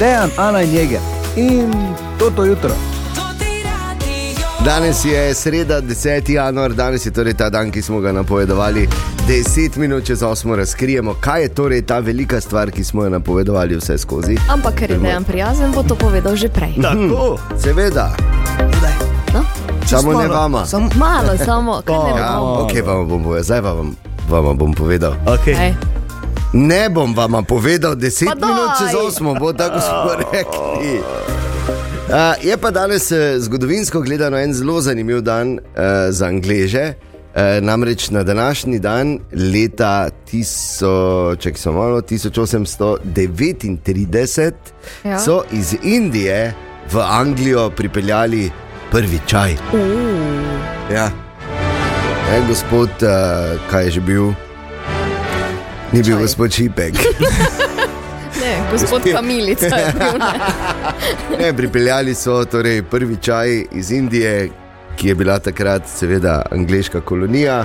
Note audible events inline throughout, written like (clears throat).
Dejan, Ana in Jeger. In to to jutro. Danes je sreda, 10. januar, danes je torej ta dan, ki smo ga napovedovali. 10 minut čez 8 razkrijemo, kaj je torej ta velika stvar, ki smo jo napovedovali vse skozi. Ampak ker je dejan prijazen, bo to povedal že prej. Tako, seveda, No? samo ne malo, vama. Samo Malo, samo, kaj ne Ja, bomo. ok, vam bom povedal, zdaj vam, vam bom povedal. okay. Ej, Ne bom vam povedal, 10 Pa daj! minut čez 8 bo tako smo (laughs) rekli. Uh, je pa danes eh, zgodovinsko gledano en zelo zanimiv dan uh, za Angleže. Uh, namreč na današnji dan, leta 1000, ček, malo, 1839, Ja. so iz Indije v Anglijo pripeljali prvi čaj. Ja. E, gospod, uh, kaj je že bil? Ni bil gospod Šipek. (laughs) ne, gospod Kamilica je bil. Ne. (laughs) Ne, pripeljali so torej prvi čaj iz Indije, ki je bila takrat seveda angliška kolonija.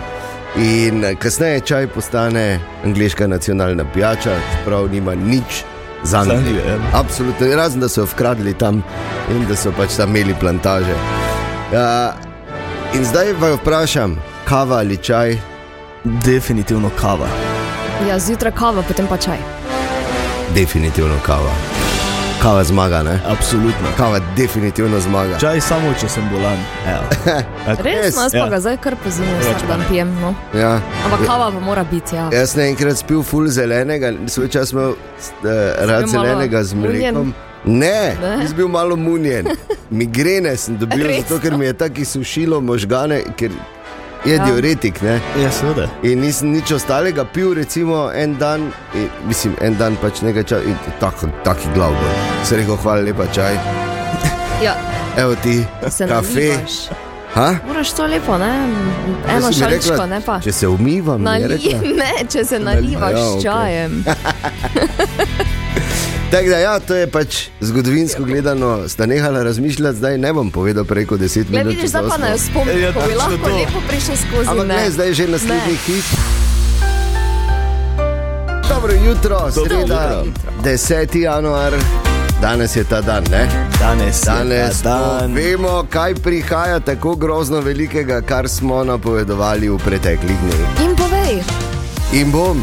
In eh, kasneje čaj postane angliška nacionalna pijača, čeprav nima nič za Anglijo, ja. Absolutno, razen da so jo vkradli tam in da so pač tam imeli plantaže. Uh, in zdaj vas vprašam, kava ali čaj? Definitivno kava. Ja, zjutraj kava, potem pa čaj. Definitivno kava. Kava zmaga, ne? Absolutno. Kava definitivno zmaga. Čaj samo, če sem bolan. Evo. (laughs) Tako. Res, no, jaz pa Ja. ga zdaj kar pozimi, vsak dan pijem. No. Ja. Ampak kava pa mora biti, ja. Jaz sem enkrat spil ful zelenega, svoj čas imel uh, rad zelenega z mlekom. Ne, nisem bil malo munjen. (laughs) Migrene sem dobil, Res? zato ker mi je tako sušilo možgane, ker je Ja. diuretik. Ne? Ja, seveda. In nisem nič ostalega pil, recimo en dan, in, mislim, en dan pač nekaj časa, in tako, taki glav. bol. Se rekel, hvala lepa, čaj. (laughs) ja Evo ti, se kafe. nalivaš. Ha? Moraš to lepo, ne? Eno šaličko, rekla? ne pa. Če se umivam, Nali... (laughs) Ne, če se nalivaš Ja, ja, okej. s čajem. (laughs) Tako da, ja, to je pač zgodovinsko gledano, sta nehala razmišljati, zdaj ne bom povedal preko 10 Le minut. vidiš, čez zdaj pa ne spomnim, Ja, ko bi lahko to. lepo prišel skozi. Ampak ne, ne. zdaj je že naslednji Ne. hit. Dobro jutro, sreda, jutro. 10. januar, danes je ta dan, ne? Danes, Danes dan. vemo, kaj prihaja tako grozno velikega, kar smo napovedovali v preteklih dneh. In povej, In bom,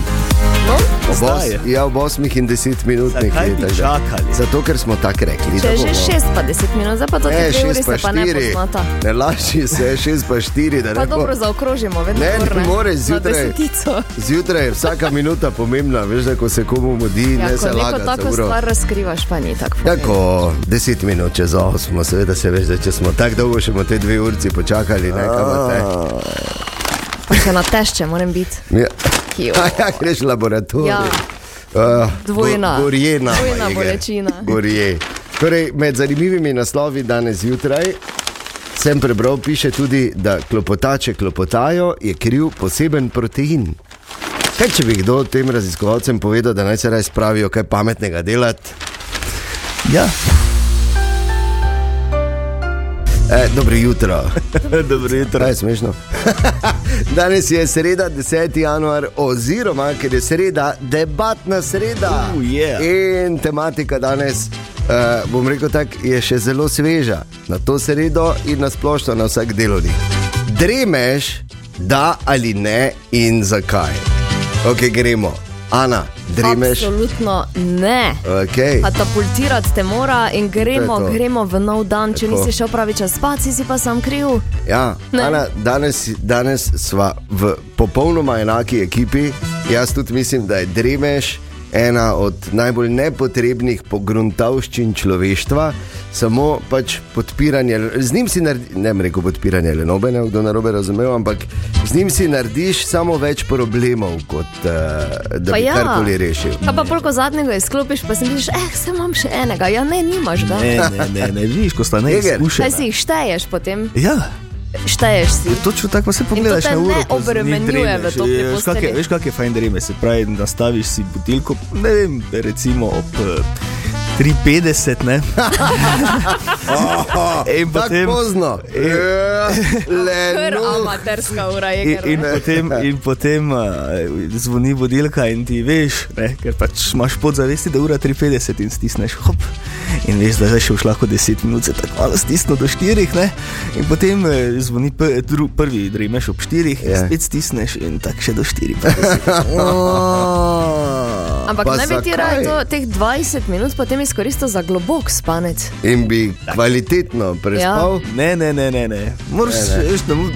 no? ob, os, ja, ob 8 in 10 minut nekaj čakali? Zato, ker smo tako rekli. če že bomo- 6 pa 10 minut, zdaj pa to Ne, dve uri 6 pa se pa ne 4. poznata. Ne laži se, 6 pa 4, da Pa ne bo. dobro zaokrožimo, vedno Ne, gor, ne moreš zjutraj. Zjutraj je vsaka minuta pomembna, veš, da ko se komu mudi, Ja, ne se neko laga. tako stvar razkrivaš, pa ni tako. Tako, 10 minut čez 8, seveda se veš, da če smo tako dolgo še bomo te dve urci počakali, ne kamate. Pa še na tešče moram biti. Ja. Kijo. (laughs) A ja, greš v laboratorij. Ja. Uh, Dvojna. Gorjena. Dvojna bolečina. Gorje. Torej, med zanimivimi naslovi danes zjutraj sem prebral, piše tudi, da klopotače klopotajo, je kriv poseben protein. Kaj če bi kdo tem raziskovalcem povedal, da naj se raje spravijo kaj pametnega delati? Ja, E, dobro jutro. (laughs) dobro jutro. Kaj je smešno? (laughs) Danes je sreda, 10. januar, oziroma ker je sreda, debatna sreda. Uh, yeah. In tematika danes, uh, bom rekel tako, je še zelo sveža na to sredo in na splošno na vsak delovnik. Dremeš, da ali ne in zakaj? Ok, gremo. Ana, dremeš. Absolutno ne. Okay. Katapultirati te mora in gremo, To to. gremo v nov dan. Če Tako. nisi šel pravi čas spat, si, si pa sam kriv. Ja, Ne. Ana, danes, danes sva v popolnoma enaki ekipi. Jaz tudi mislim, da je Dremeš ena od najbolj nepotrebnih pogruntavščin človeštva, samo pač podpiranje. Z njim si narediš, ne bom rekel podpiranje, le nobe, ne kdo narobe razumel, ampak z njim si narediš samo več problemov, kot uh, da Pa bi ja. karkoli rešil. Kaj pa polko zadnjega izklopiš, pa si misliš, eh, sem imam še enega. Ja, ne, nimaš ga. Ne, ne, ne, ne vidiš, ko sta Jeger. Kaj neizkušena. si jih šteješ potem? Ja, Šteješ si. točno tako pa se to pogledaš na uro. ne obremenjuje v Veš, kak je-. Veš, kak je fajn dreme, se pravi, nastaviš si butilko, ne vem, recimo ob eh, 350, ne? (laughs) In Tako potem, pozno. Ja, Le Kar amaterska ura je. in, in potem, in potem uh, zvoni vodilka in ti veš, ne, ker pač imaš podzavesti, da je ura 350 in stisneš hop. In veš, da zdaj še už lahko 10 minut, se tako malo stisnil do 4, ne? in potem eh, zvoni pr, dru, prvi, dremeš ob 4, Ja. yeah. spet stisneš in tako še do 4. (laughs) (laughs) Ampak Pa ne bi ti raje to, teh 20 minut potem izkoristil za globok spanec. In bi kvalitetno prespal. Ne, ne, ne, ne, ne. Moraš, Ne, ne. da mu,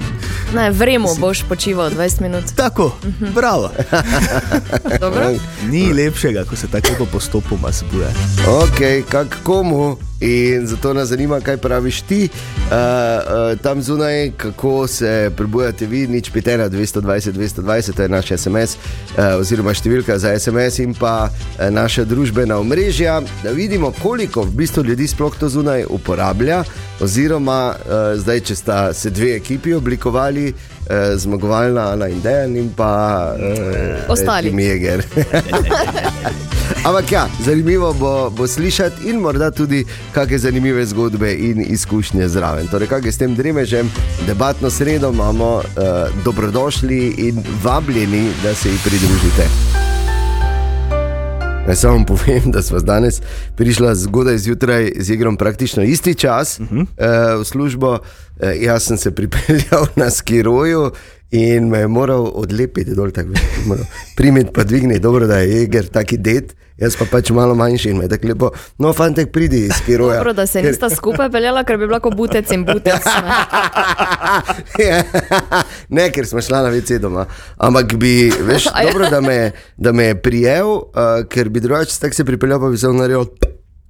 Ne, vremo boš počival 20 minut. tako, bravo. (laughs) (laughs) Dobro? Ni lepšega, ko se tako postopoma zbuja. Ok, kak komu. In zato nas zanima, kaj praviš ti uh, uh, tam zunaj, kako se prebujate vi, nič pitena 220, 220, to je naš SMS, uh, oziroma številka za SMS in pa uh, naša družbena omrežja, da vidimo, koliko v bistvu ljudi sploh to zunaj uporablja. Oziroma, uh, zdaj, če sta se dve ekipi oblikovali, uh, zmagovalna Ana in Dejan in pa uh, Ostali. Jeger. (laughs) Ampak ja, zanimivo bo, bo slišati in morda tudi kakšne zanimive zgodbe in izkušnje zraven. Torej, kaj je s tem dremežem, debatno sredo imamo, uh, dobrodošli in vabljeni, da se ji pridružite. Naj samo povem, da smo danes prišli zgodaj zjutraj z igrom praktično isti čas uh -huh. uh, v službo. Uh, jaz sem se pripeljal na skiroju in me je moral odlepiti dol, tako da je moral primeti pa dvigniti, dobro, da je jeger taki det. Jaz pa pač malo manjši in me tako lepo, no, fantek, pridi iz skiroja. Dobro, da se nista skupaj peljala, ker bi bila kot butec in butec. ne. (laughs) Ne, ker smo šla na vece doma. Ampak bi, veš, (laughs) dobro, da me, da me je prijel, uh, ker bi drugače tako se pripeljal, pa bi se naredil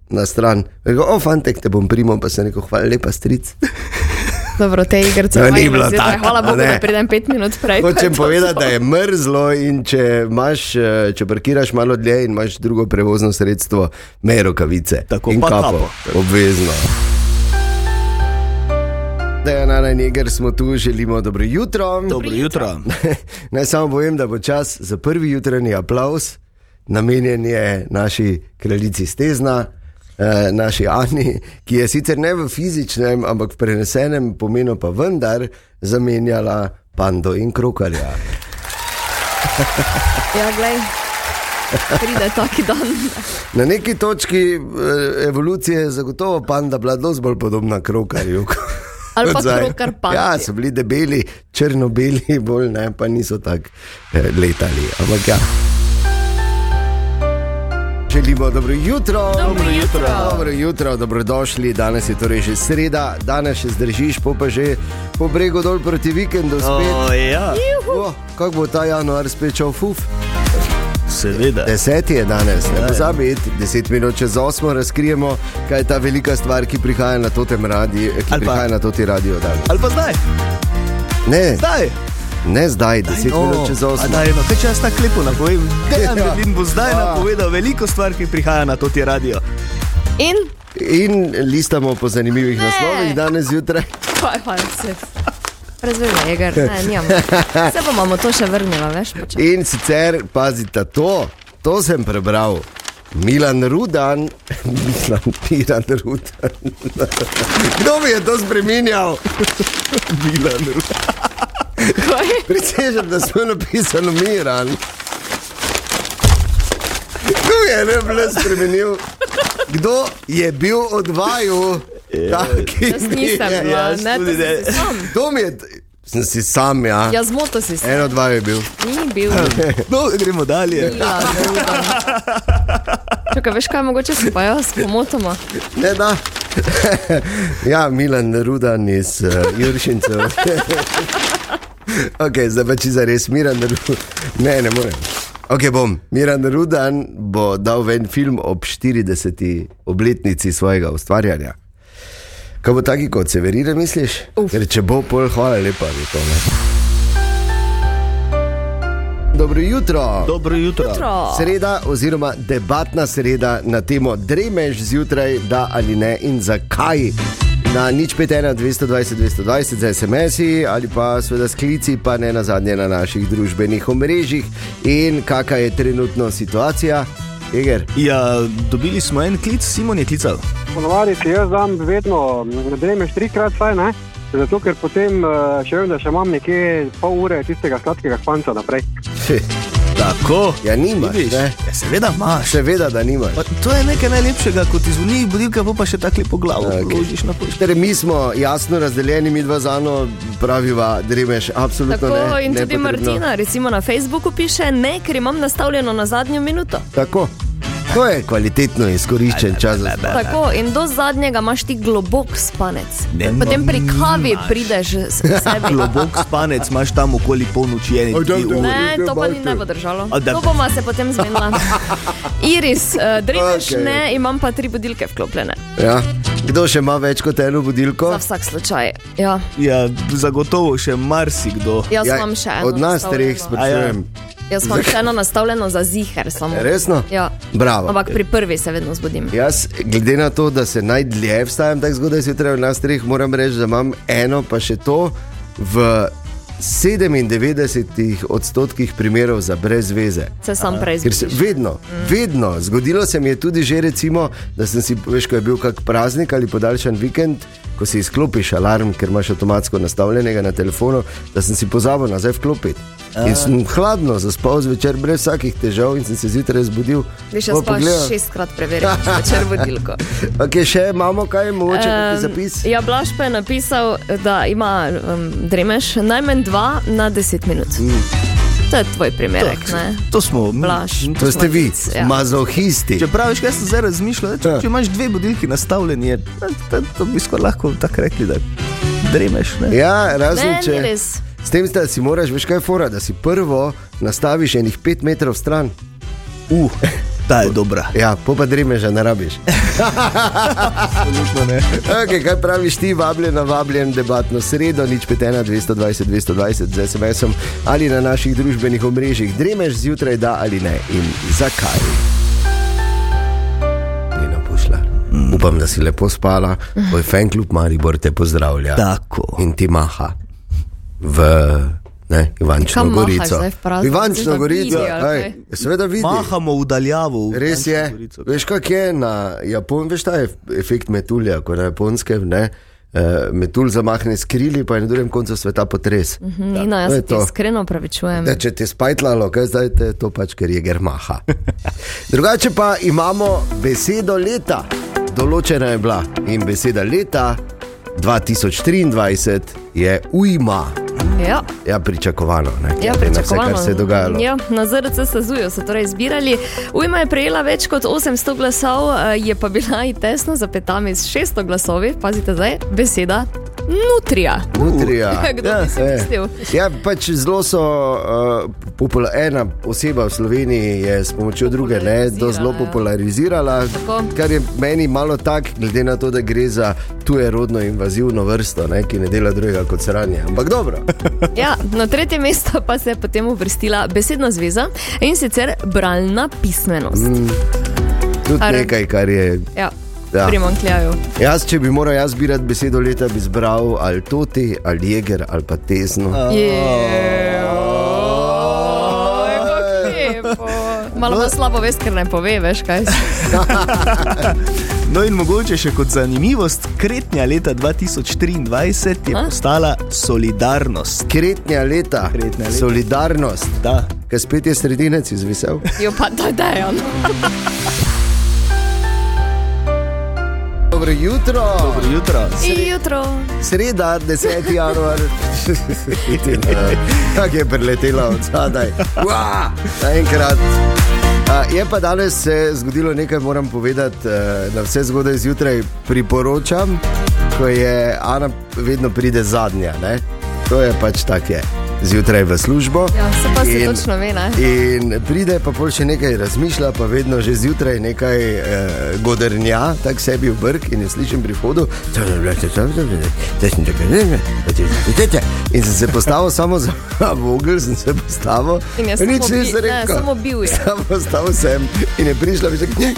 na stran. Rekel, o, fantek, te bom primil, pa se rekel, hvala lepa, stric. (laughs) Dobro, te igrice No, ni bilo tako, Hvala Bogu, ne. da pridem pet minut prej. Hočem povedati, da je mrzlo in če, imaš, eh, če parkiraš malo dlje in imaš drugo prevozno sredstvo, me rokavice. Tako, in pa kapo. kapo. Obvezno. Dejana in Jeger smo tu, želimo dobro jutro. Dobro jutro. (laughs) Naj samo povem, da bo čas za prvi jutranji aplaus namenjen je naši kraljici Stezna, eh, naši Ani, ki je sicer ne v fizičnem, ampak v prenesenem pomenu pa vendar zamenjala pando in krokarja. Ja, glej. Pride taki dan. Na neki točki eh, evolucije je zagotovo panda bila dosti bolj podobna krokarju. Ali pa krokar pandi. Ja, so bili debeli, črno-beli, bolj ne, pa niso tako eh, letali. Ampak ja. Želimo dobro jutro. Dobro jutro. Dobro jutro, dobrodošli. Danes je torej že sreda, danes še zdržiš, po pa že po bregu dol proti vikendu spet. O, ja, Oh, kako bo ta januar spet šel fuf? seveda. Deseti je danes, ne Ja. pozabi, deset minut čez osmo razkrijemo, kaj je ta velika stvar, ki prihaja na totem radiju, ki Ali pa- prihaja na toti radio dan. Ali pa zdaj, Ne, zdaj. Ne zdaj, deset No, minut čez a osmo. Daj, no, kaj če jaz tako lepo napovem? (laughs) Dejan Ja. Levin bo zdaj Ja. napovedal veliko stvar, ki prihaja na to ti radio. In, In listamo po zanimivih Ne. naslovih danes zjutraj. kaj pa se. Razvijemo, jeger, ne, nijamo. Se bomo to še vrnila, veš? počasi. In sicer, pazite, to, to sem prebral. Milan Rudan, (laughs) Milan, Milan Rudan. (laughs) Kdo mi je to spremenjal? Milan Rudan. (laughs) Prisežem, da smo napisali Miran. Kdo je ne bilo spremenil? Kdo je bil od vaju? Taki Jaz nisem je. bila, jaz ne, to tudi si ne. Kdo mi je? Sem si sam, ja. Ja, zmoto si se. En od vaju je bil. Ni bil. (laughs) No, gremo dalje. Ja. Čakaj, veš kaj, mogoče si pa jaz pomotoma. Ne, da. (laughs) ja, Milan Rudan iz uh, Juršincev. Ok, zdaj pa če za res Rudan. (laughs) Ne, ne morem. Ok, bom. Miran Rudan bo dal ven film ob 40. obletnici svojega ustvarjanja. Kaj bo taki kot Severina, misliš? Uf. Ker če bo pol, hvala lepa, bi to ne. Dobro jutro. Dobro jutro. Jutro. Sreda oziroma debatna sreda na temo Dremež zjutraj, da ali ne in zakaj. Na nič 5, 220, 220 za SMS-i ali pa seveda sklici, pa ne na zadnje na naših družbenih omrežjih in kakšna je trenutno situacija. Eger. Ja, dobili smo en klic, Simon je klical. Ponovadi si jaz dam vedno, ne dremeš trikrat, saj ne. Zato, ker potem eh, še vem, da še imam nekje pol ure tistega sladkega španca naprej. Tako. Ja, nimaš, ne? Ja, seveda imaš. Seveda, da nimaš. Pa to je nekaj najlepšega, ko ti zvoni budilka, pa še tako lepo glavo okay. ložiš na pošti. Torej, mi smo jasno razdeljeni, mi dva zano praviva, dremeš, absolutno Tako ne. in tudi nepotrebno. Martina, recimo na Facebooku piše, ne, ker imam nastavljeno na zadnjo minuto. Tako. To je kvalitetno izkoriščen čas. Tako, in do zadnjega imaš ti globok spanec. Ne, Potem pri no, kavi nimaš. prideš s (laughs) sebi. Globok spanec imaš tam okoli polnoči, daj. uri. Ne, to pa ni ne bo držalo. A To bomo se potem zmenila. (laughs) Iris, uh, dreveš Okej. okay. ne, imam pa tri budilke vklopljene. Ja. Kdo še ima več kot eno budilko? Za vsak slučaj. Ja, Ja, zagotovo še marsikdo. jaz Ja, imam še eno. od nas treh sprašujem. Jaz imam še eno nastavljeno za ziger. Samo. Resno? Ja. Bravo. Ampak pri prvi se vedno zbudim. Jaz, glede na to, da se najdlje vstajam tako zgodaj zjutraj v nas treh, moram reči, da imam eno, pa še to v 97 odstotkih primerov za brez veze. Se sam prej zbudiš. vedno, vedno, zgodilo se mi je tudi že, recimo, da sem si, veš, ko je bil kak praznik ali podaljšan vikend, ko si izklopiš alarm, ker imaš avtomatsko nastavljenega na telefonu, da sem si pozabil nazaj vklopiti. In sem hladno zaspal zvečer brez vsakih težav in sem se zjutraj zbudil. Jaz Pol pa pogledam, šestkrat preverim (laughs) večer budilko. Okay, še imamo kaj, mogoče um, Em, zapis. Ja, Blaž pa je napisal, da ima um, dremeš najmanj dva na deset minut. Mm. To je tvoj primerek, ne? To smo mi. Blaž. To ste vi, Ja. mazohisti. Če praviš, kaj sem zdaj razmišljal, če, Ja. če imaš dve budilki nastavljeni, je, da, to bi skoraj lahko tako rekli, da dremeš. Ne? Ja, razen Ne, če. res. S tem, da si moraš, veš kaj je fora, da si prvo nastaviš enih 5 metrov stran. Uh, (laughs) ta je dobra. Ja, pa dremeža ne rabiš. (laughs) Absolutno ne. Okay, kaj praviš ti, vabljen na vabljen debatno sredo, nič 5, 220, 220 z SMS-om ali na naših družbenih omrežjih. Dremeš zjutraj, da ali ne in zakaj? Nina Pušla. Mm. Upam, da si lepo spala, tvoj fan klub Maribor te pozdravlja. Tako. In ti maha v ne, Ivančno Kam Gorico. Ivančno Gorico, vidi, ej, kaj? seveda vidi. Mahamo v daljavo. v Res je. Gorico. Veš, kak je na Japonskem, veš ta ef- efekt metulja, ko na japonskem ne. Uh, metulj zamahne s krili, pa je na drugem koncu sveta potres. Nina, to jaz je se ti iskreno pravičujem. Da, če ti je spajtlalo, kaj zdaj te to pač, ker je germaha. (laughs) Drugače pa imamo besedo leta, določena je bila in beseda leta 2023 je ujma. Ja. Ja, pričakovano. Ne, Ja, glede na pričakovano. Vse, se je dogajalo. Ja, na ZRC Sazuju so torej zbirali. Ujma je prejela več kot 800 glasov, eh, je pa bila i tesno za petami s 600 glasovi. Pazite zdaj, beseda nutrija. Nutrija. Kdo bi si Eh. mislil? Ja, pač zelo so uh, popula, ena oseba v Sloveniji je s pomočjo druge ne, do zelo ja. popularizirala, Tako. kar je meni malo tak, glede na to, da gre za tuje rodno invazivno vrsto, ne, ki ne dela drugega kot sranje. Ampak dobro. (laughs) Ja, na tretje mesto pa se je potem uvrstila besedna zveza in sicer bralna pismenost. Mm. Tudi Ar- nekaj, kar je. Ja, Ja. ja. primankljaju. Jaz, če bi moral jaz zbirati besedo leta, bi zbral ali toti, ali jeger, ali pa tesno. Malo bo slabo vest, ker ne pove, veš kaj. (laughs) No in mogoče še kot zanimivost, kretnja leta 2023 je A? postala solidarnost. Kretnja leta, Kretnja leta. solidarnost. Da. Kaj spet je sredinec izvisel? Jo pa da dejo. (laughs) Dobro jutro. Dobro jutro. Jutro. Sreda, 10. januar. (laughs) Tako je preletela od zadaj. Naenkrat. A, Je pa danes se zgodilo nekaj, moram povedati, eh, da vse zgodaj zjutraj priporočam, ko je Ana vedno pride zadnja. Ne? To je pač tako je. Zjutraj v službo. Ja, se pa se In- točno ve, ne? In pride pa pol še nekaj razmišlja, pa vedno že zjutraj nekaj eh, godrnja, tako sebi v brk in jo slišim pri hodu. In sem se postavil samo za (laughs) vogel, sem se postavil. In je nič nisem ne, rekel. samo bil je. (laughs) Samo postavil sem in je prišla in rekel,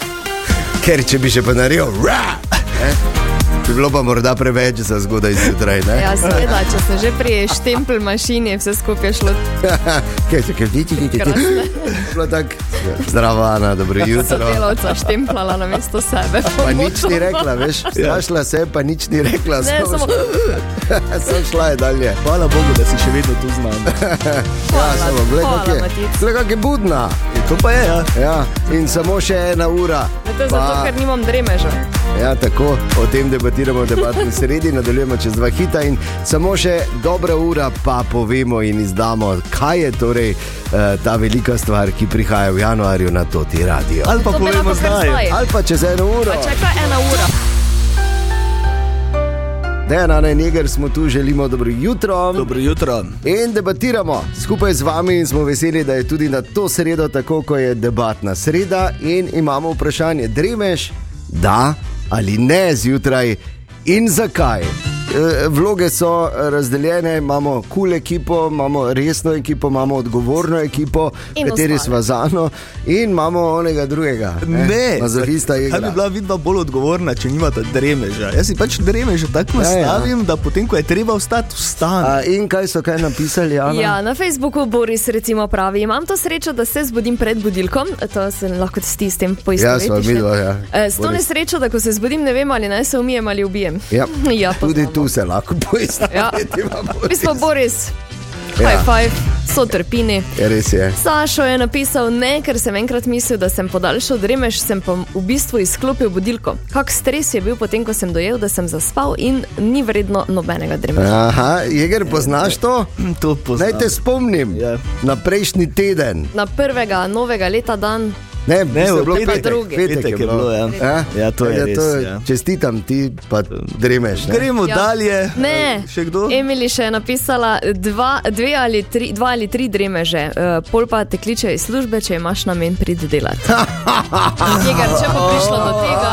(laughs) ker če bi še pa naredil, ra, ne, bi bilo pa morda preveč za zgodaj zjutraj. ne. Ja, seveda, če se že pri štempel mašini, vse skupaj šlo. (laughs) Kaj se kaj vidi, vidi, Krasno. Bilo tako Zdravo, Ana, dobro jutro. Sodelavca štemplala na mesto sebe. Pa nič ni rekla, veš, strašila se, je, pa nič ni rekla. Ne, samo samo- šla- (laughs) Samo šla je dalje. Hvala Bogu, da si še vedno tu z nami. (laughs) Ja, samo, glej, hvala, kak je. Matic. Glej, kak je budna. To pa je, ja. Ja, in samo še ena ura. To je zato, ker nimam dremeža. Ja, tako o tem debatiramo v debatni (laughs) sredi, nadaljujemo čez dva hita in samo še dobra ura, pa povemo in izdamo, kaj je torej uh, ta velika stvar, ki prihaja v januarju na Toti radio. Ali pa povemo zdaj. Ali pa čez eno uro. Pa čaka ena ura. Dejana in Neger smo tu, želimo dobro jutro. Dobro jutro. In debatiramo skupaj z vami, in smo veseli, da je tudi na to sredo, tako kot je debatna sreda. In imamo vprašanje, dremeš, da ali ne zjutraj in zakaj. E, Vloge so razdeljene, imamo kul cool ekipo, imamo resno ekipo, imamo odgovorno ekipo, In kateri smo zano, in imamo onega drugega. Ne, mazohista kaj igra. bi bila vidva bolj odgovorna, če nimata dremeža? Jaz si pač dremeža tako Ja, ja. nastavim, da potem, ko je treba vstati, vstanem. In kaj so kaj napisali, Jana? Ja, na Facebooku Boris recimo pravi, imam to srečo, da se zbudim pred budilkom, to se lahko s tem Ja, poistovetiš. sva ne? midva, ja. Eh, S to nesrečo, da ko se zbudim, ne vem ali naj se umijem ali ubijem. Ja. (laughs) ja Tudi poznamo. Tu se lahko Ja. poistovetiva. Mi smo Boris, Ja. high five, so trpini. Ja, res je. Sašo je napisal ne, ker sem enkrat mislil, da sem podaljšal dremež, sem pa v bistvu izklopil budilko. Kak stres je bil potem, ko sem dojel, da sem zaspal in ni vredno nobenega dremeža. Aha, Jeger, poznaš to? To poznam. Naj te spomnim Ja. na prejšnji teden. Na prvega novega leta dan. Ne, Ne, v bilo petek. petek, Petek je bilo, ja. Ja, Ja, to je da res, ja. Čestitam ti, pa dremeš. Ne? Gremo Ja. dalje. Ne, Še kdo? Emily še je napisala dva, dve ali tri, dva ali tri dremeže, uh, pol pa te kliče iz službe, če imaš namen priti delati. (laughs) Jeger, če bo prišlo do tega,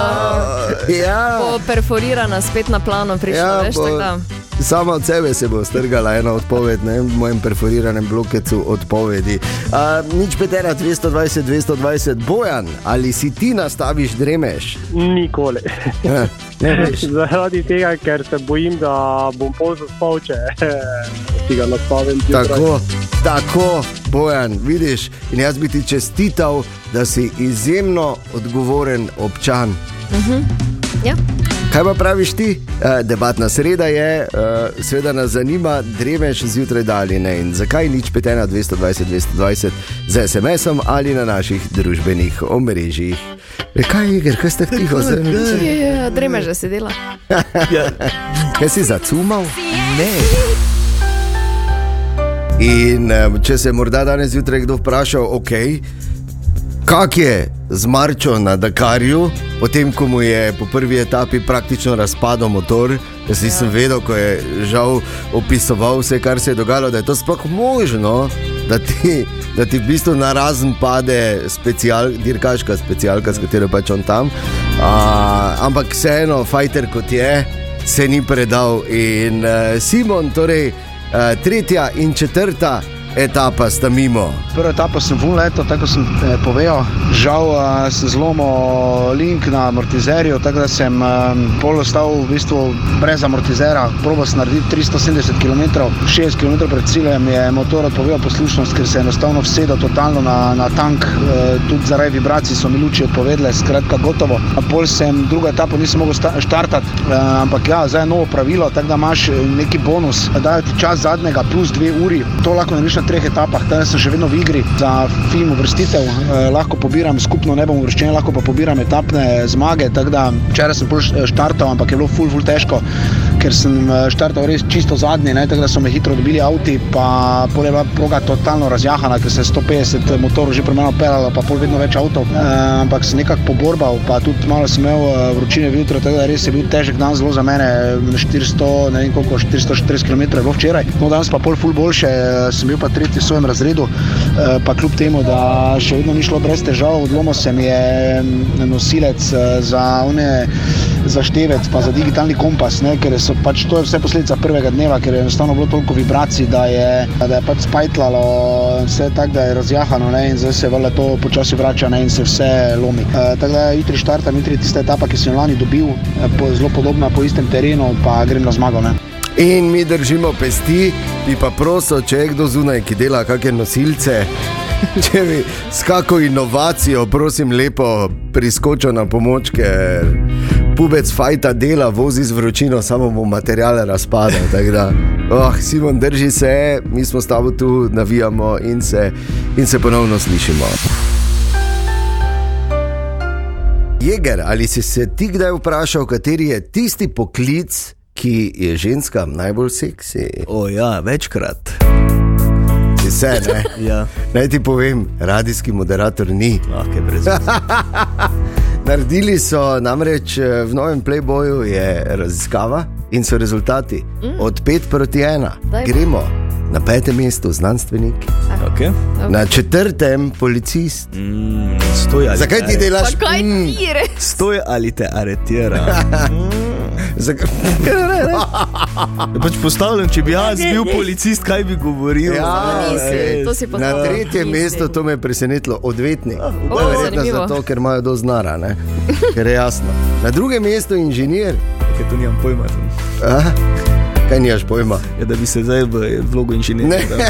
Ja, bo perforirana spet na plano prišla, ja, veš, tako da. Sama od sebe se bo strgala ena odpoved, ne, v mojem perforiranem blokecu odpovedi. A, nič petera, 220, 220, bojan, ali si ti nastaviš dremeš? Nikoli. Ja. (laughs) Zaradi tega, ker se bojim, da bom pozno spal, če (laughs) si ga nastavim. Tako, tako, bojan, vidiš. In jaz bi ti čestital, da si izjemno odgovoren občan. Ja. Kaj pa praviš ti? Eh, Debatna sreda je, eh, seveda nas zanima, dremeš zjutraj da ali ne. In zakaj nič petena 220, 220 z SMS-om ali na naših družbenih omrežjih. E, kaj je, ker ste tiho zdaj? Je, dremeže se dela. (laughs) Ja. Kaj si zacumal? Ne. In eh, če se je morda danes zjutraj kdo vprašal, ok, kak je z Marčo na Dakarju, potem ko mu je po prvi etapi praktično razpadel motor. Jaz nisem vedel, ko je žal opisoval vse, kar se je dogajalo, da je to sploh možno, da ti, da ti v bistvu na razen pade special, dirkaška specialka, s katero pač on tam. A, ampak vseeno, fajter kot je, se ni predal. In uh, Simon, torej uh, tretja in četrta etapa sta mimo. Prvo etapo sem vun leto, tako sem eh, povedal. Žal uh, sem zlomil link na amortizerju, tako da sem um, pol ostal v bistvu brez amortizera. Probo sem narediti 370 km, 60 km pred ciljem je motor odpovedal poslušnost, ker se je enostavno vsedel totalno na, na tank, uh, tudi zaradi vibracij so mi luči odpovedale, skratka gotovo. A pol sem drugo etapo nisem mogel štartati, uh, ampak ja, zdaj je novo pravilo, tako da imaš eh, neki bonus, dajo ti čas zadnjega plus dve uri, to lahko narediš na treh etapah, danes sem še vedno v igri za film uvrstitev, eh, lahko pobiram skupno, ne bom uvrščen, lahko pa pobiram etapne zmage. Tako da včeraj sem š- štartal, ampak je bilo ful, ful težko, ker sem eh, štartal res čisto zadnji, ne, tako da so me hitro dobili avti, pa pol je bila proga totalno razjahana, ker se je 150 motorov že premalo pelalo, pa pol vedno več avtov, eh, ampak sem nekako poborbal, pa tudi malo sem imel eh, vročine jutro, tako da res je bil težek dan zelo za mene, 400, ne vem koliko, 440 km je bilo včeraj, no danes pa pol ful boljše, eh, sem bil pa tretji v svojem razredu, eh, pa kljub temu, da še vedno ni šlo brez težav, odlomil se mi je mm, nosilec eh, za one za števec, pa za digitalni kompas, ne, ker so pač to vse posledica prvega dneva, ker je enostavno bilo toliko vibracij, da je, da je pač spajtlalo, vse tako, da je razjahano ne, in zdaj se vele to počasi vrača ne, in se vse lomi. E, tako da jutri štartam, jutri tista etapa, ki sem jo lani dobil, e, po, zelo podobna po istem terenu, pa grem na zmago. Ne. In mi držimo pesti, bi pa prosil, če je kdo zunaj, ki dela kakšne nosilce, (laughs) če bi s kako inovacijo, prosim, lepo priskočil na pomoč, ker pubec fajta dela, vozi z vročino, samo mu materiale razpada. oh, Simon, drži se, mi smo s tabo tu, navijamo in se, in se ponovno slišimo. Jeger, ali si se ti kdaj vprašal, kateri je tisti poklic, ki je ženskam najbolj seksi? O ja, večkrat. Si se, ne? (laughs) Ja, Naj ti povem, radijski moderator ni. lahko je brez. (laughs) Naredili so namreč eh, v novem Playboyu je raziskava in so rezultati mm. od 5 proti 1. Dajmo. Gremo na petem mestu znanstvenik, Okay. na četrtem policist. Mm, stoj, ali Zakaj te ti delaš? Mm? Stoj ali te aretira. zakaj? (laughs) Je (laughs) pač postavljen, če bi jaz bil policist, kaj bi govoril. Ja, to si Na Nisi. mestu to me je presenetilo, odvetnik. O, Verjetno zanimivo. zato, ker imajo do znara, ne? ker je jasno. Na drugem mestu inženir, Ker to nimam pojma. Kaj nimaš pojma. Je, da bi se zdaj v vlogo inženirja. Ne. (laughs)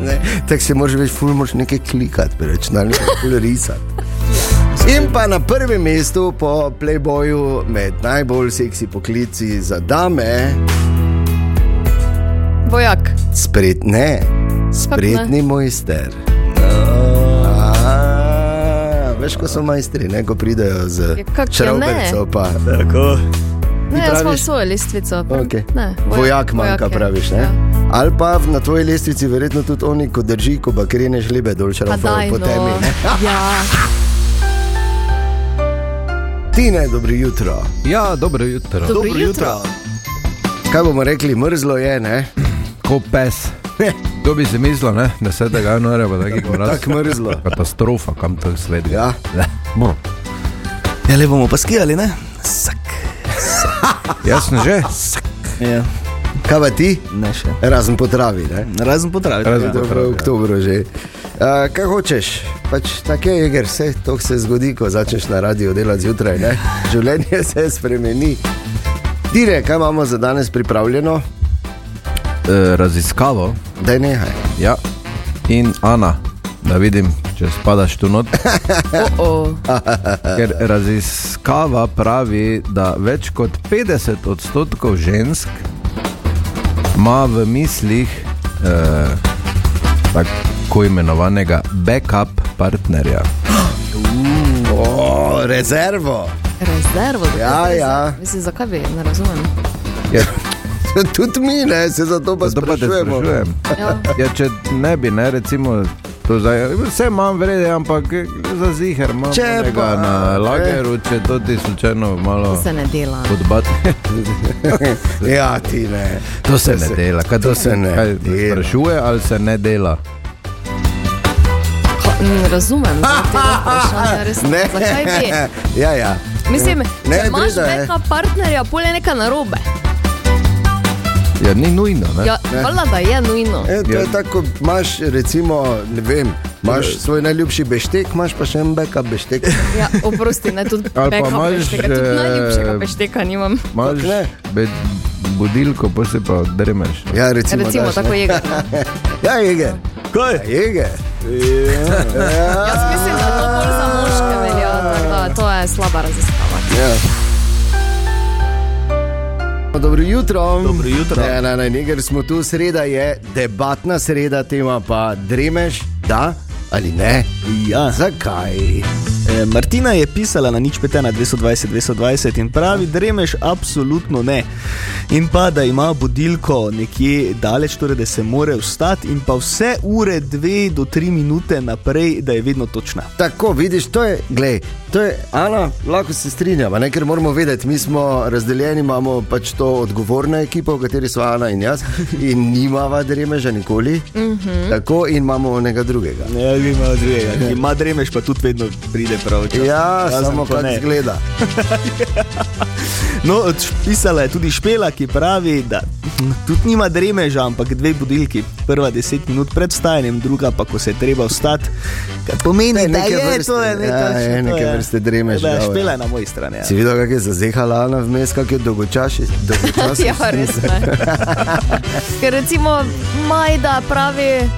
Ne, Tako se moraš več, ful moraš nekaj klikati, pri računalniku, ful risati. In pa na prvem mestu po Playboyu med najbolj seksi poklici za dame, Vojak. spret, ne, spretni mojster. A, Veš, ko so majstri, ne, ko pridejo z Ja, pa Tako. Ne, jaz imam svojo lestvico. Okay. Ne, Vojak manjka, je. praviš. Ne? Ja. Ali pa na tvoji lestvici verjetno tudi oni, ko drži, ko pa kreneš lebe dol, Pa daj, po no. temi. ne. Ja, (laughs) Tine, dobro jutro. Ja, dobro jutro. dobro jutro. Kaj bomo rekli, mrzlo je, ne? (clears throat) Ko pes. Kdo bi si mislil, ne? 10. januarja bo taki mraz. Tako mrzlo. Katastrofa, kam to gre. Ja. Bo. Ja, le bomo pa skijali, ne? Sak. (laughs) Jasno že? Ja, Kaj pa ti? ne še. Razen potravi, ne? Razen potraviti. Razen Ja. To je v oktobru že. Uh, kaj hočeš? Pač tako je, ker se to se zgodi, ko začneš na radio delati zjutraj. Ne? Življenje (laughs) se spremeni. Dire, kaj imamo za danes pripravljeno? E, raziskavo. Da nehaj. Ja. In Ana, da vidim, če spadaš tu not. (laughs) Oh, Ker raziskava pravi, da več kot 50 odstotkov žensk ima v mislih eh, tako imenovanega backup partnerja. (gasps) O, rezervo. rezervo. da Ja, to ja. Mislim, zakaj bi, ne razumem. Ja, (laughs) Tudi mi, ne, se zato pa zato pa sprašujemo. sprašujem. Ja. Ja, če ne bi, ne, recimo, to zdaj, vse imam vrede, ampak za ziger imam Če pa, na lageru, če to ti slučajno malo To se ne dela. podbati. (laughs) Ja, ti ne. To se ne dela. Kaj to se ne kaj dela. Sprašuje ali se ne dela. Ne razumem. (laughs) vprašanja, res Ne. Zakaj bi? (laughs) Ja, ja. Mislim, Ne, če imaš je. neka partnerja, pol je neka narobe. Ja, ni nujno. Ne? Ja, valjda, da je nujno. E, to Ja. je tako, imaš recimo, ne vem, imaš svoj najljubši beštek, imaš pa še en backup beštek. (laughs) Ja, oprosti, ne, tudi Ali pa backup imaš, bešteka, tudi eh, najljubšega bešteka nimam. Imaš Ne. be- budilko, pa se pa dremeš. Ja, recimo, Recimo, daš, tako je. Ja, Jeger. Kaj? Ja, Jeger. Jaz mislim, da to bolj za moške velja, da to je slaba raziskava. Ja. Dobro jutro. Dobro jutro. Ne, ne, ne, nekaj smo tu, sreda je debatna sreda, tema pa dremeš, da ali ne. Ja. Zakaj? Martina je pisala na nič petena 220, 220 in pravi, dremeš absolutno ne. In pa da ima budilko nekje daleč, torej da se more vstati in pa vse ure, dve do tri minute naprej, da je vedno točna. Tako, vidiš, to je, glej, to je, Ana, lahko se strinjamo, ne, ker moramo vedeti, mi smo razdeljeni, imamo pač to odgovorno ekipo, v kateri so Ana in jaz, in nimava dremeža nikoli. Mm -hmm. Tako in imamo onega drugega. Ja, ima drugega. Ki Ima dremeš, pa tudi vedno pride prav. Čas. Ja, Razen samo ne. izgleda. (laughs) No, pisala je tudi Špela, ki pravi, da tudi nima dremeža, ampak dve budilki. Prva deset minut pred vstajanjem, druga pa ko se je treba vstati. Kar pomeni, da je vrste, to je neka, ja, je to neke vrste dremež, Da, ja. Špela je na moji strani. Ja. Si videl, kako je zazehala Ana vmes, kako je dolgočasi? dolgočasi (laughs) Ja, res ne. (laughs) Ker recimo Majda pravi,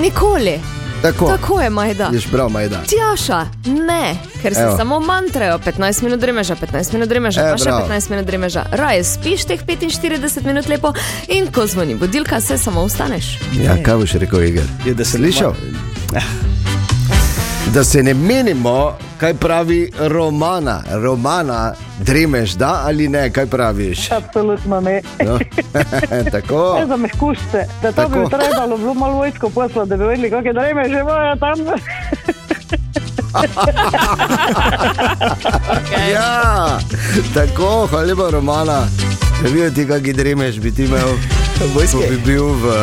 Nikoli. Tako, Tako je, Majda. Ješ prav, Majda. Tjaša, ne, ker se Evo. samo mantrajo 15 minut dremeža, 15 minut dremeža, E, pa še bravo. 15 minut dremeža. Raje spiš teh 45 minut lepo in ko zvoni budilka, se samo vstaneš. Ja, kaj boš rekel, Igor? Je, da se Slišal? (laughs) Da se ne menimo, kaj pravi Romana. Romana, dremeš, da ali ne, kaj praviš? Absolutno ne. No. (laughs) Tako. Ne za mehkušce, da to Tako. bi trebalo bilo malo vojsko poslati, da bi vedeli, kako dreme že imajo tam. (laughs) Ja, tako, hvala lepa, Romana. Da videti, kako dremeš, bi ti imel, ko bi bil v,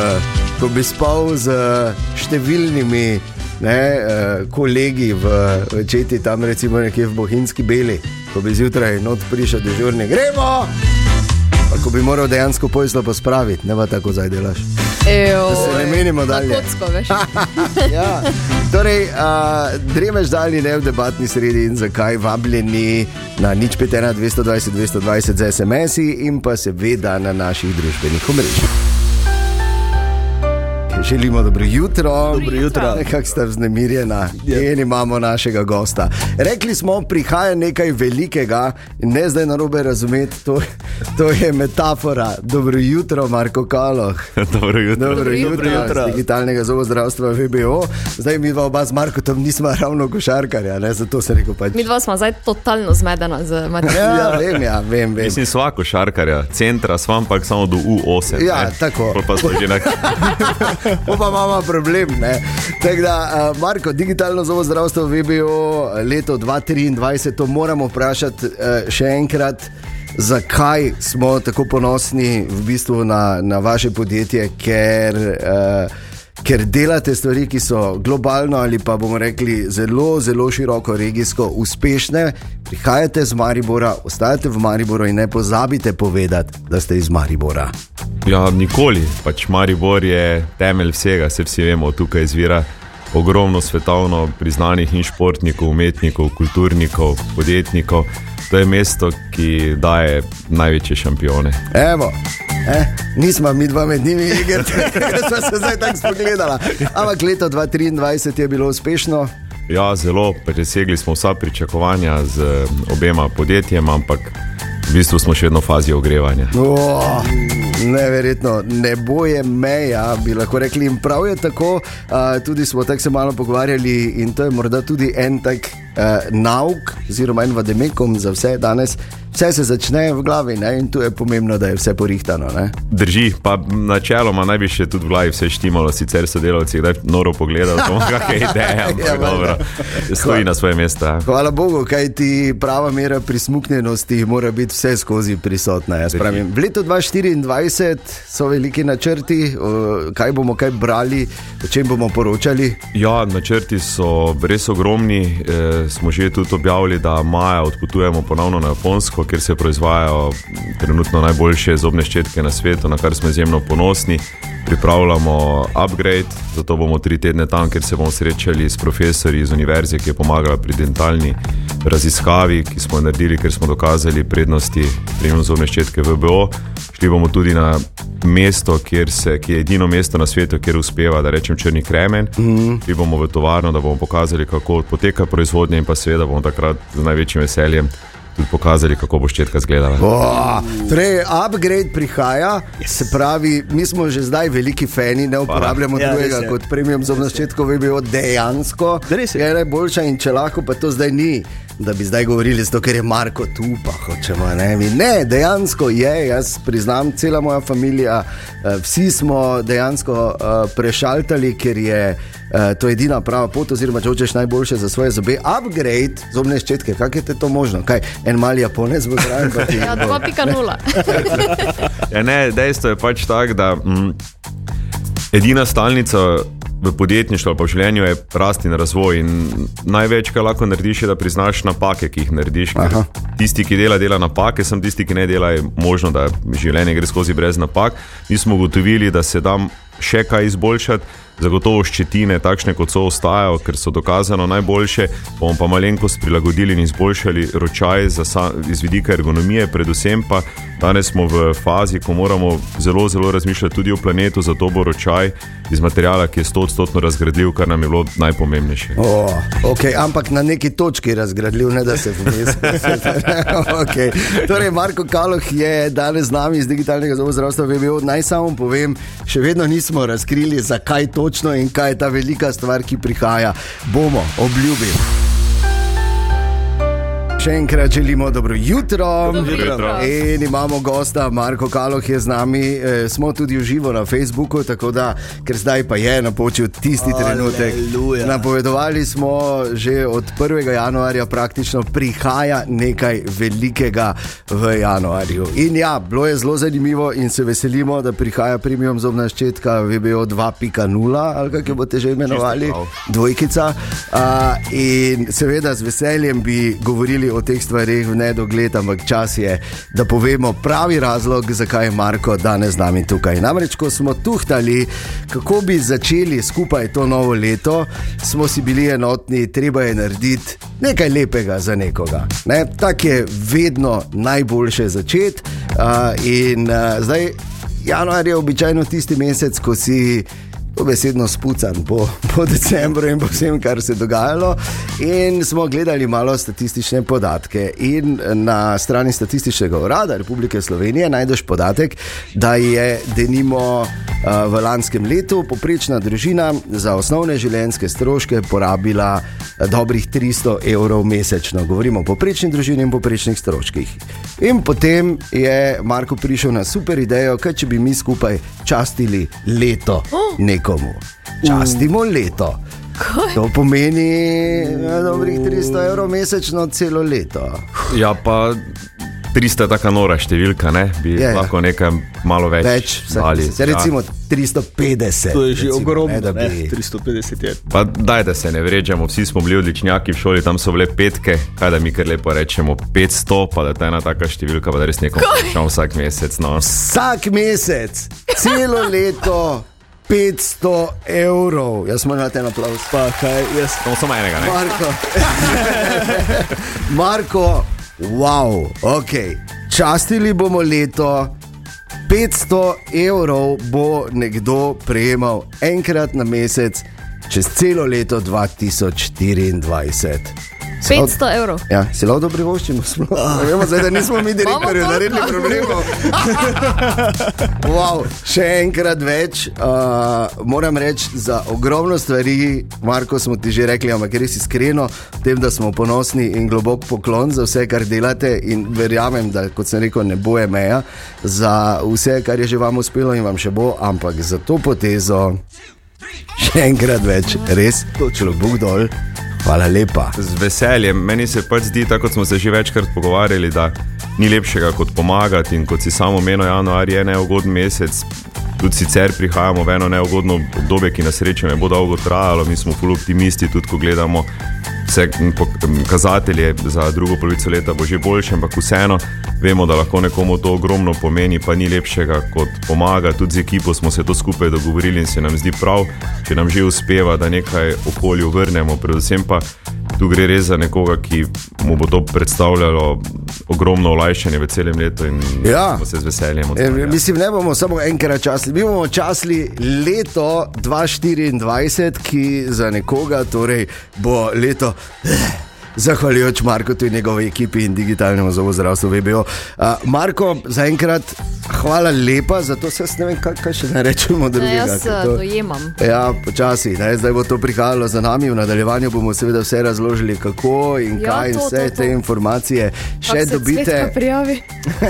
ko bi spal z številnimi. Ne, eh, kolegi v četi tam, recimo nekje v Bohinjski beli, ko bi zjutraj not prišel dežurni, gremo! Pa ko bi moral dejansko pojslo pospraviti, ne pa tako zdaj delaš. Ejo, se ne menimo dalje. Kocko. (laughs) Ja. Torej, uh, dremeš dalje ne v debatni sredi in zakaj vabljeni na nič 5, 220, 220 za SMS-i in pa seveda na naših družbenih omrežjih. Želimo dobro jutro. Dobro jutro. Nekako ste vznemirjena, in imamo našega gosta. Rekli smo, prihaja nekaj velikega, ne zdaj na robe razumeti, to, to je metafora. Dobro jutro, Marko Kaloh. (laughs) Dobro jutro. Dobro jutro, Dobro jutro. iz digitalnega zobozdravstva VBO. Zdaj mi dva oba z Markom nismo ravno košarkarja, ne? zato se reko pač. Mi dva smo zdaj totalno zmedena z Ja, materialom. vem, ja, vem, vem. Mislim, svako šarkarja, centra, svam pa samo do U8. Ja, ne. tako. Pol Pa smo že na (laughs) (laughs) Pa pa imamo problem. Tako da, uh, Marko, digitalno zobozdravstvo VBO leto 2023, to moramo vprašati uh, še enkrat. Zakaj smo tako ponosni v bistvu na, na vaše podjetje, ker, uh, ker delate stvari, ki so globalno ali pa bomo rekli zelo, zelo široko, regijsko uspešne. Prihajate z Maribora, ostajate v Mariboru in ne pozabite povedati, da ste iz Maribora. Ja, nikoli. Pač Maribor je temelj vsega, se vsi vemo, tukaj izvira ogromno svetovno priznanih in športnikov, umetnikov, kulturnikov, podjetnikov. To je mesto, ki daje največje šampione. Evo. Eh, nismo mi dva med njimi, ker smo (laughs) se zdaj tako spogledali. Ampak leto 2023 je bilo uspešno. Ja, zelo presegli smo vsa pričakovanja z obema podjetjema, ampak v bistvu smo še vedno v fazi ogrevanja. Oh, neverjetno, nebo je meja, bi lahko rekli. In prav je tako, uh, tudi smo tako se malo pogovarjali, in to je morda tudi en tak uh, nauk, oziroma en vademekom za vse danes. Vse se začne v glavi ne? in tu je pomembno, da je vse porihtano. Ne? Drži, pa načeloma naj bi še tudi v glavi vse štimalo, sicer sodelavci kdaj noro pogledajo, samo kakšne (laughs) ideje, ampak Ja, ja, dobro, stoji na svoje mesto. ja. Hvala Bogu, kaj ti prava mera prismuknjenosti mora biti vse skozi prisotna. pravim. V letu 2024 so veliki načrti, o, kaj bomo kaj brali, o čem bomo poročali. Ja, načrti so res ogromni. E, smo že tudi objavili, da maja odpotujemo ponovno na Japonsko, kjer se proizvajajo trenutno najboljše zobne ščetke na svetu, na kar smo izjemno ponosni. Pripravljamo upgrade, zato bomo tri tedne tam, kjer se bomo srečali s profesori iz univerze, ki je pomagala pri dentalni raziskavi, ki smo jo naredili, ker smo dokazali prednosti premium zobne ščetke VBO. Šli bomo tudi na mesto, kjer se, ki je edino mesto na svetu, kjer uspeva, da rečem, črni kremen. Mm. Šli bomo v tovarno, da bomo pokazali, kako poteka proizvodnja, in pa seveda bomo takrat z največjim veseljem tudi pokazali, kako bo ščetka izgledala. Oh, torej, upgrade prihaja, yes. se pravi, mi smo že zdaj veliki fani, ne uporabljamo Ja, drugega je. kot premium za začetku, bi bilo dejansko. Je najboljša in če lahko, pa to zdaj ni. Da bi zdaj govorili, zato, ker je Marko tu, pa hočemo. Ne, ne dejansko je, jaz priznam, cela moja družina, vsi smo dejansko uh, prešaltali, ker je uh, to edina prava pot, oziroma če hočeš najboljše za svoje zobe. Upgrade zobne ščetke, kako je to možno? Kaj, en mali Japonec bo zraven, pa ti (laughs) Ja, 2.0. (laughs) Ja, ne, dejstvo je pač tako, da mm, edina stalnica v podjetništvu ali pa v življenju je rast in razvoj. In največ, kar lahko narediš, je, da priznaš napake, ki jih narediš. Tisti, ki dela, dela napake, sem tisti, ki ne dela, je možno, da življenje gre skozi brez napak. Mi smo ugotovili, da se da še kaj izboljšati. Zagotovo ščetine, takšne kot so ostajajo, ker so dokazano najboljše, bomo pa malenkost prilagodili in izboljšali ročaj iz vidika ergonomije, predvsem pa danes smo v fazi, ko moramo zelo, zelo razmišljati tudi o planetu, zato bo ročaj iz materijala, ki je 100-odstotno razgradljiv, kar nam je bilo najpomembnejše. Oh, okay, ampak na neki točki razgradljiv, ne da se vmes. (laughs) okay. Torej, Marko Kaloh je danes z nami iz digitalnega zobozdravstva. Naj samo povem, še vedno nismo razkrili, zakaj točno in kaj je ta velika stvar, ki prihaja. Bomo, obljubim. Še enkrat želimo dobro jutro. Dobro jutro. In imamo gosta, Marko Kaloh je z nami, e, smo tudi v živo na Facebooku, tako da, ker zdaj pa je napočil tisti trenutek. Aleluja. Napovedovali smo že od 1. januarja, praktično prihaja nekaj velikega v januarju. In ja, bilo je zelo zanimivo in se veselimo, da prihaja premium zobna ščetka VBO 2.0 ali kako jo boste že imenovali, dvojkica. Uh, in seveda z veseljem bi govorili o teh stvarih v nedogled, ampak čas je, da povemo pravi razlog, zakaj je Marko danes z nami tukaj. Namreč, ko smo tuhtali, kako bi začeli skupaj to novo leto, smo si bili enotni, treba je narediti nekaj lepega za nekoga. Ne? Tako je vedno najboljše začeti. Uh, in uh, zdaj, januar je običajno tisti mesec, ko si dobesedno spucan po, po decembru in po vsem, kar se je dogajalo. In smo gledali malo statistične podatke. In na strani Statističnega urada Republike Slovenije najdeš podatek, da je denimo a, v lanskem letu poprečna družina za osnovne življenjske stroške porabila a, dobrih 300 evrov mesečno. Govorimo o poprečni družini in poprečnih stroških. In potem je Marko prišel na super idejo, kaj če bi mi skupaj častili leto nekomu. Častimo leto. To pomeni ja, dobrih 300 evrov mesečno celo leto. Ja, pa 300 je taka nora številka, ne? bi Je, ja. lahko nekaj malo več. Več, vsak dali. mesec. recimo 350. To je že recimo, ogromno, ne, da ne, bi- 350 je. Pa daj, da se ne vrečemo, vsi smo bili odličnjaki v šoli, tam so bile petke, kaj da mi kar lepo rečemo 500, pa da je ta ena taka številka, pa da res nekomu rečemo vsak mesec. No. Vsak mesec, celo leto, 500 evrov. Jaz moram dati en aplaus. Pa kaj, jaz No, samo enega, ne? Marko. (laughs) Marko, wow, ok. Častili bomo leto. 500 evrov bo nekdo prejemal enkrat na mesec, čez celo leto 2024. 500 evrov. Ja, si lahko privoščimo, sploh. Ne vemo, zdaj, da nismo mi direktorji Imamo naredili toliko. problemov. (laughs) wow, še enkrat več. Uh, moram reči za ogromno stvari, Marko, smo ti že rekli, ampak res iskreno, tem, da smo ponosni in globok poklon za vse, kar delate. In verjamem, da, kot sem rekel, ne bo je meja za vse, kar je že vam uspelo in vam še bo, ampak za to potezo še enkrat več, res, točno Bog dol. Hvala lepa. Z veseljem. Meni se pač zdi, tako kot smo se že večkrat pogovarjali, da ni lepšega kot pomagati. In kot si samo omenil, januar je neugoden mesec. Tudi sicer prihajamo v eno neugodno obdobje, ki nas sreče ne bo dolgo trajalo. Mi smo ful optimisti, tudi ko gledamo vse kazatelje za drugo polovico leta, bo že boljše, ampak vseeno vemo, da lahko nekomu to ogromno pomeni, pa ni lepšega kot pomaga. Tudi z ekipo smo se to skupaj dogovorili in se nam zdi prav, če nam že uspeva, da nekaj okolju vrnemo. Predvsem pa tu gre res za nekoga, ki mu bo to predstavljalo ogromno olajšanje v celem letu in Ja. se z veseljem E, odzvali. mislim, ne bomo samo enkrat časli, mi bomo časli leto 2024, ki za nekoga torej bo leto. Zahvaljujoč Marku in njegovi ekipi in digitalnemu zobozdravstvu VBO. Uh, Marko, zaenkrat hvala lepa, zato se ne vem, kaj, kaj še ne rečemo Ne, drugega. jaz ker eh, to- dojemam. Ja, počasi, ne? zdaj bo to prihajalo za nami. V nadaljevanju bomo seveda vse razložili, kako in Ja, kaj, in to, vse to, to. te informacije še se dobite. Cvetka prijavi. (laughs)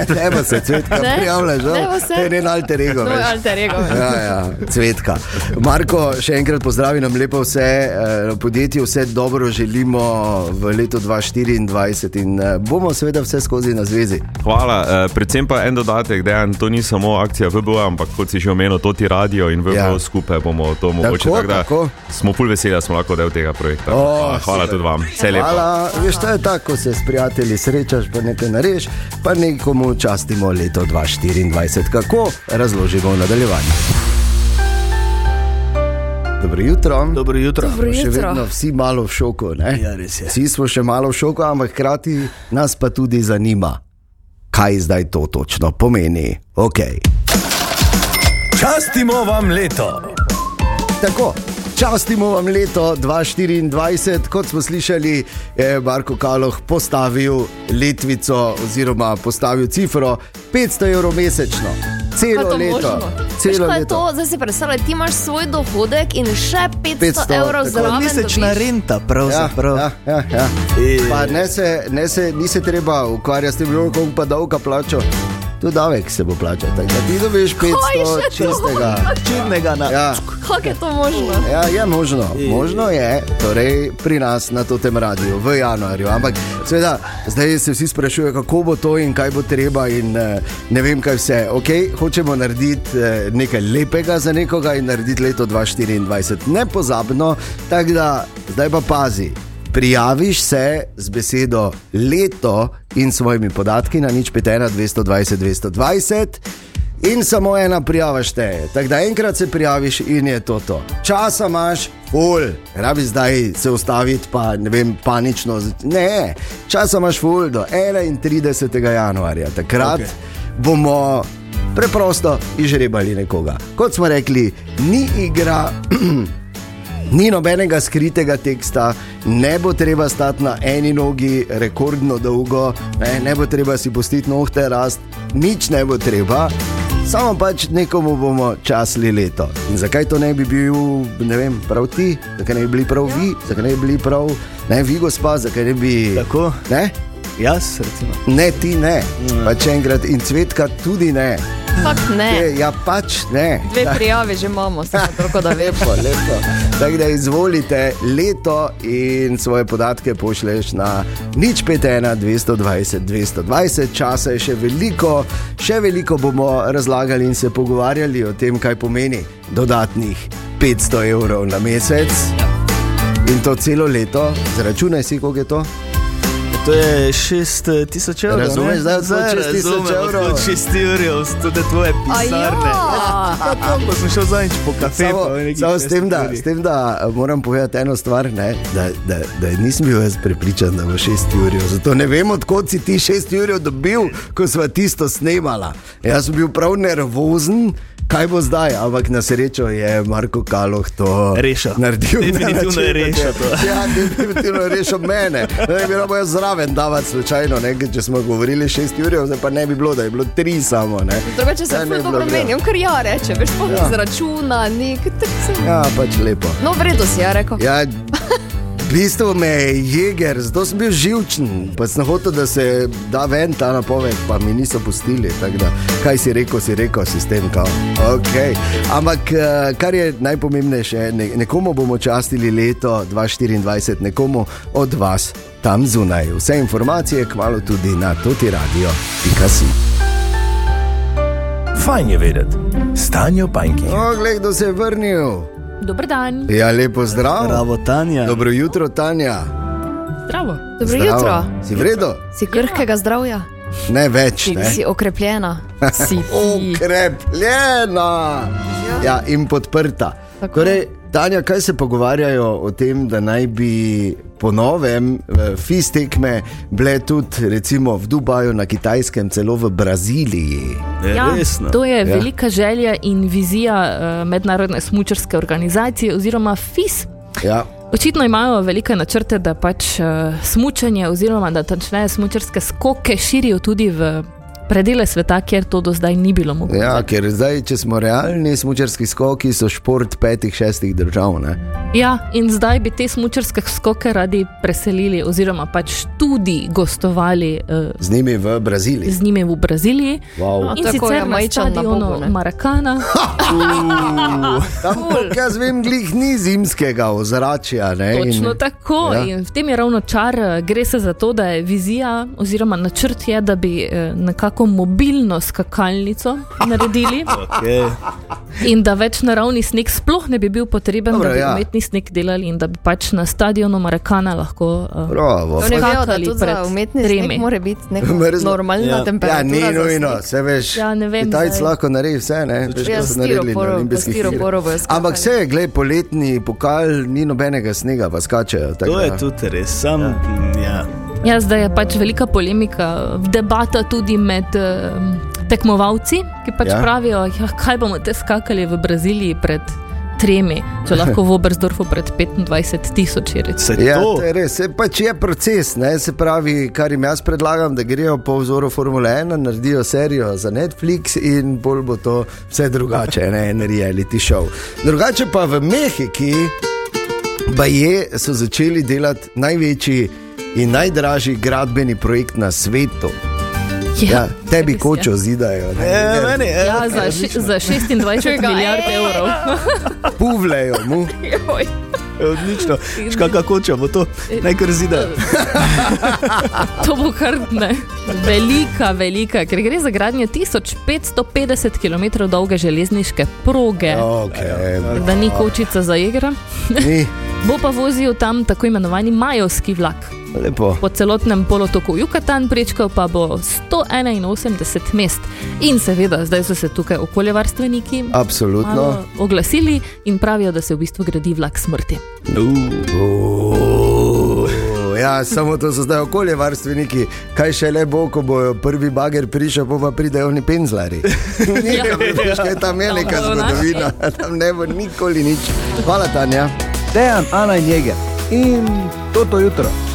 Ne, pa se cvetka prijavlja, se. To je njen alter ego. To je alter ego. Ja, ja, cvetka. Marko, še enkrat pozdravi nam lepo vse eh, podjetje, vse dobro želimo v letu 2024 in eh, bomo seveda vse skozi na zvezi. Hvala. Eh, predvsem pa en dodatek, da to ni samo akcija VBO, ampak kot si že omenil, to ti radio in VBO Ja. skupaj bomo to mogoče. Tako, tako da tako. Smo pol veseli, da smo lahko del tega projekta. O, hvala hvala super. tudi vam. Vse lepo. Hvala, veš, to je tako, ko se s prijatelji srečaš, pa nekaj nareš, pa nekomu častimo leto 2024. Kako razložimo v nadaljevanju? Dobro jutro. Dobro jutro. Dobro Še jutro. vedno vsi malo v šoku. Ne? Ja. Vsi smo še malo v šoku, ampak hkrati nas pa tudi zanima, kaj zdaj to točno pomeni. Okay. Častimo vam leto. Tako. Častimo vam leto 2024, kot smo slišali, je Marko Kaloh postavil letvico oziroma postavil cifro 500 evrov mesečno. Celo to leto. Veš, Celo je leto. to? Zdaj si predstavljaj, ti imaš svoj dohodek in še 500, 500, evrov tako, zraven. Mesečna dobiš. renta, Ja, pravzaprav. ja, ja, ja. E. Pa ne se, ne se, ni se treba ukvarjati s tem, koliko pa davka plačo. Tu davek se bo plačal, tako da ti dobiš 500 še to? čistega. Črnega na. Ja. Kako je to možno? Ja, je možno. Možno je, torej pri nas na tem radiju v januarju. Ampak seveda, zdaj se vsi sprašujejo, kako bo to in kaj bo treba, in eh, ne vem, kaj vse. Okay, hočemo narediti eh, nekaj lepega za nekoga in narediti leto 2024. Nepozabno, tako da zdaj pa pazi. Prijaviš se z besedo leto in svojimi podatki na nič 5, 220, 220. In samo ena prijava šteje. Tako da enkrat se prijaviš in je to to. Časa imaš, ful, rabi zdaj se ustaviti, pa ne vem, panično. Ne, časa imaš ful do 31. januarja. Takrat okay. bomo preprosto izžrebali nekoga. Kot smo rekli, ni igra. (clears throat) Ni nobenega skritega teksta, ne bo treba stati na eni nogi rekordno dolgo, ne, ne bo treba si pustiti nohte rast, nič ne bo treba, samo pač nekomu bomo časli leto. In zakaj to ne bi bil, ne vem, prav ti, zakaj ne bi bili prav vi, zakaj ne bi bili prav ne vi, gospa, zakaj ne bi. Tako. Ne, Jaz, recimo. ne ti ne, pač enkrat in cvetka tudi ne. Fakt ne. Ja, pač ne. Dve prijave že imamo, samo toliko da (laughs) veš. Lepo, lepo. Tako da izvolite leto in svoje podatke pošleš na nič 51, 220, 220. Časa je še veliko, še veliko bomo razlagali in se pogovarjali o tem, kaj pomeni dodatnih 500 evrov na mesec. In to celo leto, zračunaj si, koliko je to. To je 6000 evrov. Razumeš, ne? zdaj od Zdaj 6000 razumem, evrov. od 6 evrov, to je tvoje pisarne. ja. Tako, ko sem šel zadnjič po kafe, Samo, samo s, tem, da, 6 s tem, da eh, moram povedati eno stvar, ne, da, da, da nisem bil jaz prepričan, da bo 6 ur. Zato ne vem, odkot si ti 6 ur dobil, ko smo tisto snemala. Jaz sem bil prav nervozen. Kaj bo zdaj, ampak na srečo je Marko Kaloh to Rešil. naredil. na Definitivno je (laughs) način, rešil to. (laughs) Ja, definitivno je rešil mene. Ne bi bilo zraven davati slučajno, ne, če smo govorili 6 ur, zdaj pa ne bi bilo, da je bilo 3 samo. Ne. Drugače se Ja, ne ful bi dobro bilo meni, on kar ja reče, veš, pa Ja. ja. zračuna, nek. tak sem- Ja, pač lepo. No, v redu si ja rekel. Ja, v bistvu me je jeger, zato sem bil živčen. Pa sem hotel, da se da ven ta napoved, pa mi niso pustili. Da, kaj si rekel, si rekel, sistem. kao. Okay. Ampak eh, kar je najpomembnejše, ne, nekomu bomo častili leto 2024, nekomu od vas tam zunaj. Vse informacije kmalo tudi na toti radio. Pika si. Fajn je vedeti. Stanjo pajki. O, gled, kdo se je vrnil. Dober dan, Ja, lepo zdrav. Bravo, Tanja. Dobro jutro, Tanja. zdravo. Dobro Zdravo. jutro. Si v redu? Si krhkega zdravja, Ne več. si, Ne. si okrepljena. (laughs) Si ti. Okrepljena ja, in podprta. Tako. Torej, Tanja, kaj se pogovarjajo o tem, da naj bi po novem eh, FIS tekme bile tudi recimo v Dubaju, na Kitajskem, celo v Braziliji? Je Ja, resno. to je Ja. velika želja in vizija uh, mednarodne smučarske organizacije oziroma FIS. Ja. Očitno imajo velike načrte, da pač uh, smučanje oziroma da tačneje smučarske skoke širijo tudi v predele sveta, kjer to do zdaj ni bilo mogoče. Ja, ker zdaj, če smo realni, smočarski skoki so šport petih, šestih držav. Ne? Ja, in zdaj bi te smučarske skoke radi preselili oziroma pač tudi gostovali uh, Z njimi v Braziliji. z njimi v Braziliji. Wow. In Tako sicer na majčen na stadionu. Marakana. (laughs) Tam, koliko jaz vem, glih ni zimskega ozračja. Ne? Točno In- tako. Ja. Ja. In v tem je ravno čar. eh, Gre se za to, da je vizija oziroma načrt je, da bi eh, nekako tako mobilno skakalnico (laughs) naredili. Okay. In da več naravni sneg sploh ne bi bil potreben, Dobro, da bi ja. ja. umetni sneg delali in da bi pač na stadionu Marakana lahko uh, vejo, skakali za pred umetni tremi. sneg mora biti (laughs) normalna Ja. Ja, temperatura. ni za nujno, se veš. Ja, ne vem, Kitajci zdaj. lahko naredi vse, ne? Veš, Ja, so naredili na olimpijskih igrah. Ampak vse, glej, poletni pokal, ni nobenega snega, pa skačejo. To je tudi res, sam. Ja. Ja, zdaj je pač velika polemika, debata tudi med um, tekmovalci, ki pač Ja. ja. pravijo, ja, kaj bomo te skakali v Braziliji pred tremi, če lahko v Obersdorfu pred 25 tisoči. Se Ja, to, to je res, se pač je proces. Ne? Se pravi, kar jim jaz predlagam, da grejo po vzoru Formule 1, naredijo serijo za Netflix in bolj bo to vse drugače, ne en reality show. Drugače pa v Mehiki, pa je, so začeli delati največji in najdražji gradbeni projekt na svetu. Ja, tebi res je. kočo zidajo. ne. je, meni, je. Ja, za, še, za 26 milijard evrov. Puvlejo mu. Joj. (laughs) Odlično. Škaka koča bo to, naj kar zida. To bo kar ne. Velika, velika, ker gre za gradnjo 1550 km dolge železniške proge. Okay. Da ni kočica za igro. Ni, (laughs) Bo pa vozil tam tako imenovani majovski vlak. Lepo. Po celotnem polotoku Yucatan prečkal pa bo 181 mest. In seveda, zdaj so se tukaj okoljevarstveniki Absolutno. oglasili in pravijo, da se v bistvu gradi vlak smrti. Oh, Ja, samo to so zdaj okoljevarstveniki, kaj še le bo, ko bojo prvi bager prišel, pa, pa pridejo oni penzlari. (laughs) Nekaj, veš, kaj tam je neka zgodovina, tam ne bo nikoli nič. Hvala, Tanja. Dejan, Ana in Jeger in toto jutro.